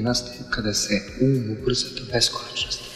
nastaju kada se um ubrza do beskonačnosti.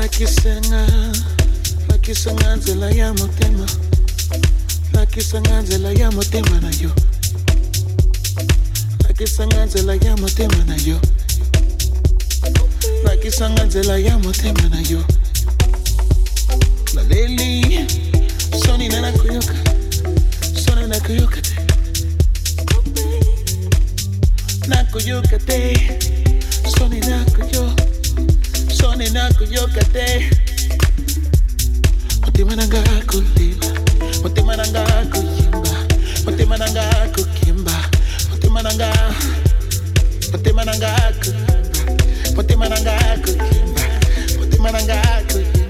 lakisanga lakisanga nzela ya motema lakisanga nzela ya motema na yo lakisanga nzela ya motema na yo lakisanga nzela ya motema na yo naleli soni nanakoyoka soni nakoyoka te nakoyoka te soni nakoyoka Sone nako yokate Mutima nanga kuliba Mutima nanga kuyimba. Mutima nanga kukimba. Mutima nanga Mutima nanga kukimba Mutima nanga kukimba. Mutima nanga kukimba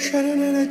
Kisharan nelle